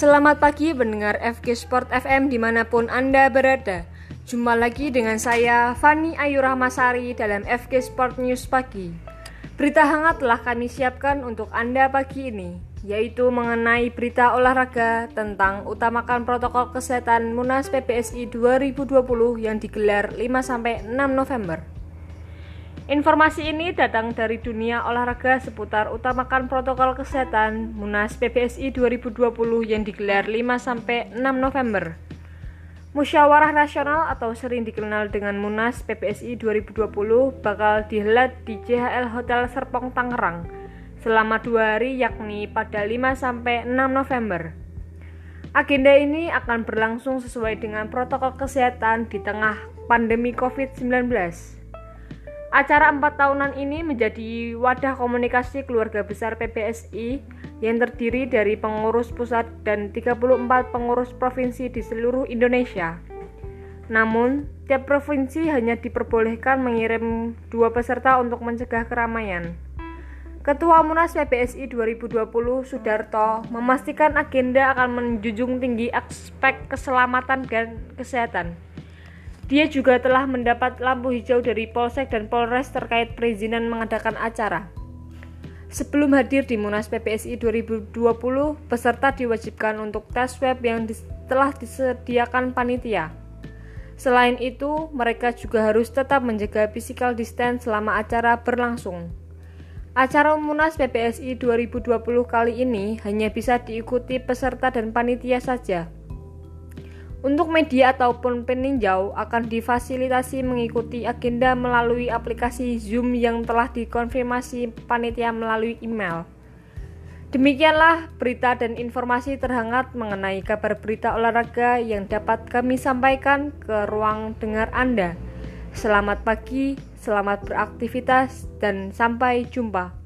Selamat pagi pendengar FG Sport FM di mana pun Anda berada Jumpa lagi dengan saya Fani Ayu Rahmasari dalam FG Sport News Pagi Berita hangat telah kami siapkan untuk Anda pagi ini yaitu mengenai berita olahraga tentang utamakan protokol kesehatan Munas PPSI 2020 yang digelar 5-6 November. Informasi ini datang dari dunia olahraga seputar utamakan protokol kesehatan Munas PPSI 2020 yang digelar 5-6 November. Musyawarah Nasional atau sering dikenal dengan Munas PPSI 2020 bakal dihelat di JHL Hotel Serpong Tangerang selama dua hari yakni pada 5-6 November. Agenda ini akan berlangsung sesuai dengan protokol kesehatan di tengah pandemi COVID-19. Acara empat tahunan ini menjadi wadah komunikasi keluarga besar PPSI yang terdiri dari pengurus pusat dan 34 pengurus provinsi di seluruh Indonesia. Namun, tiap provinsi hanya diperbolehkan mengirim dua peserta untuk mencegah keramaian. Ketua Munas PPSI 2020 Sudarto memastikan agenda akan menjunjung tinggi aspek keselamatan dan kesehatan. Dia juga telah mendapat lampu hijau dari Polsek dan Polres terkait perizinan mengadakan acara. Sebelum hadir di Munas PPSI 2020, peserta diwajibkan untuk tes web yang telah disediakan panitia. Selain itu, mereka juga harus tetap menjaga physical distance selama acara berlangsung. Acara Munas PPSI 2020 kali ini hanya bisa diikuti peserta dan panitia saja. Untuk media ataupun peninjau akan difasilitasi mengikuti agenda melalui aplikasi Zoom yang telah dikonfirmasi panitia melalui email. Demikianlah berita dan informasi terhangat mengenai kabar berita olahraga yang dapat kami sampaikan ke ruang dengar Anda. Selamat pagi, selamat beraktivitas, dan sampai jumpa.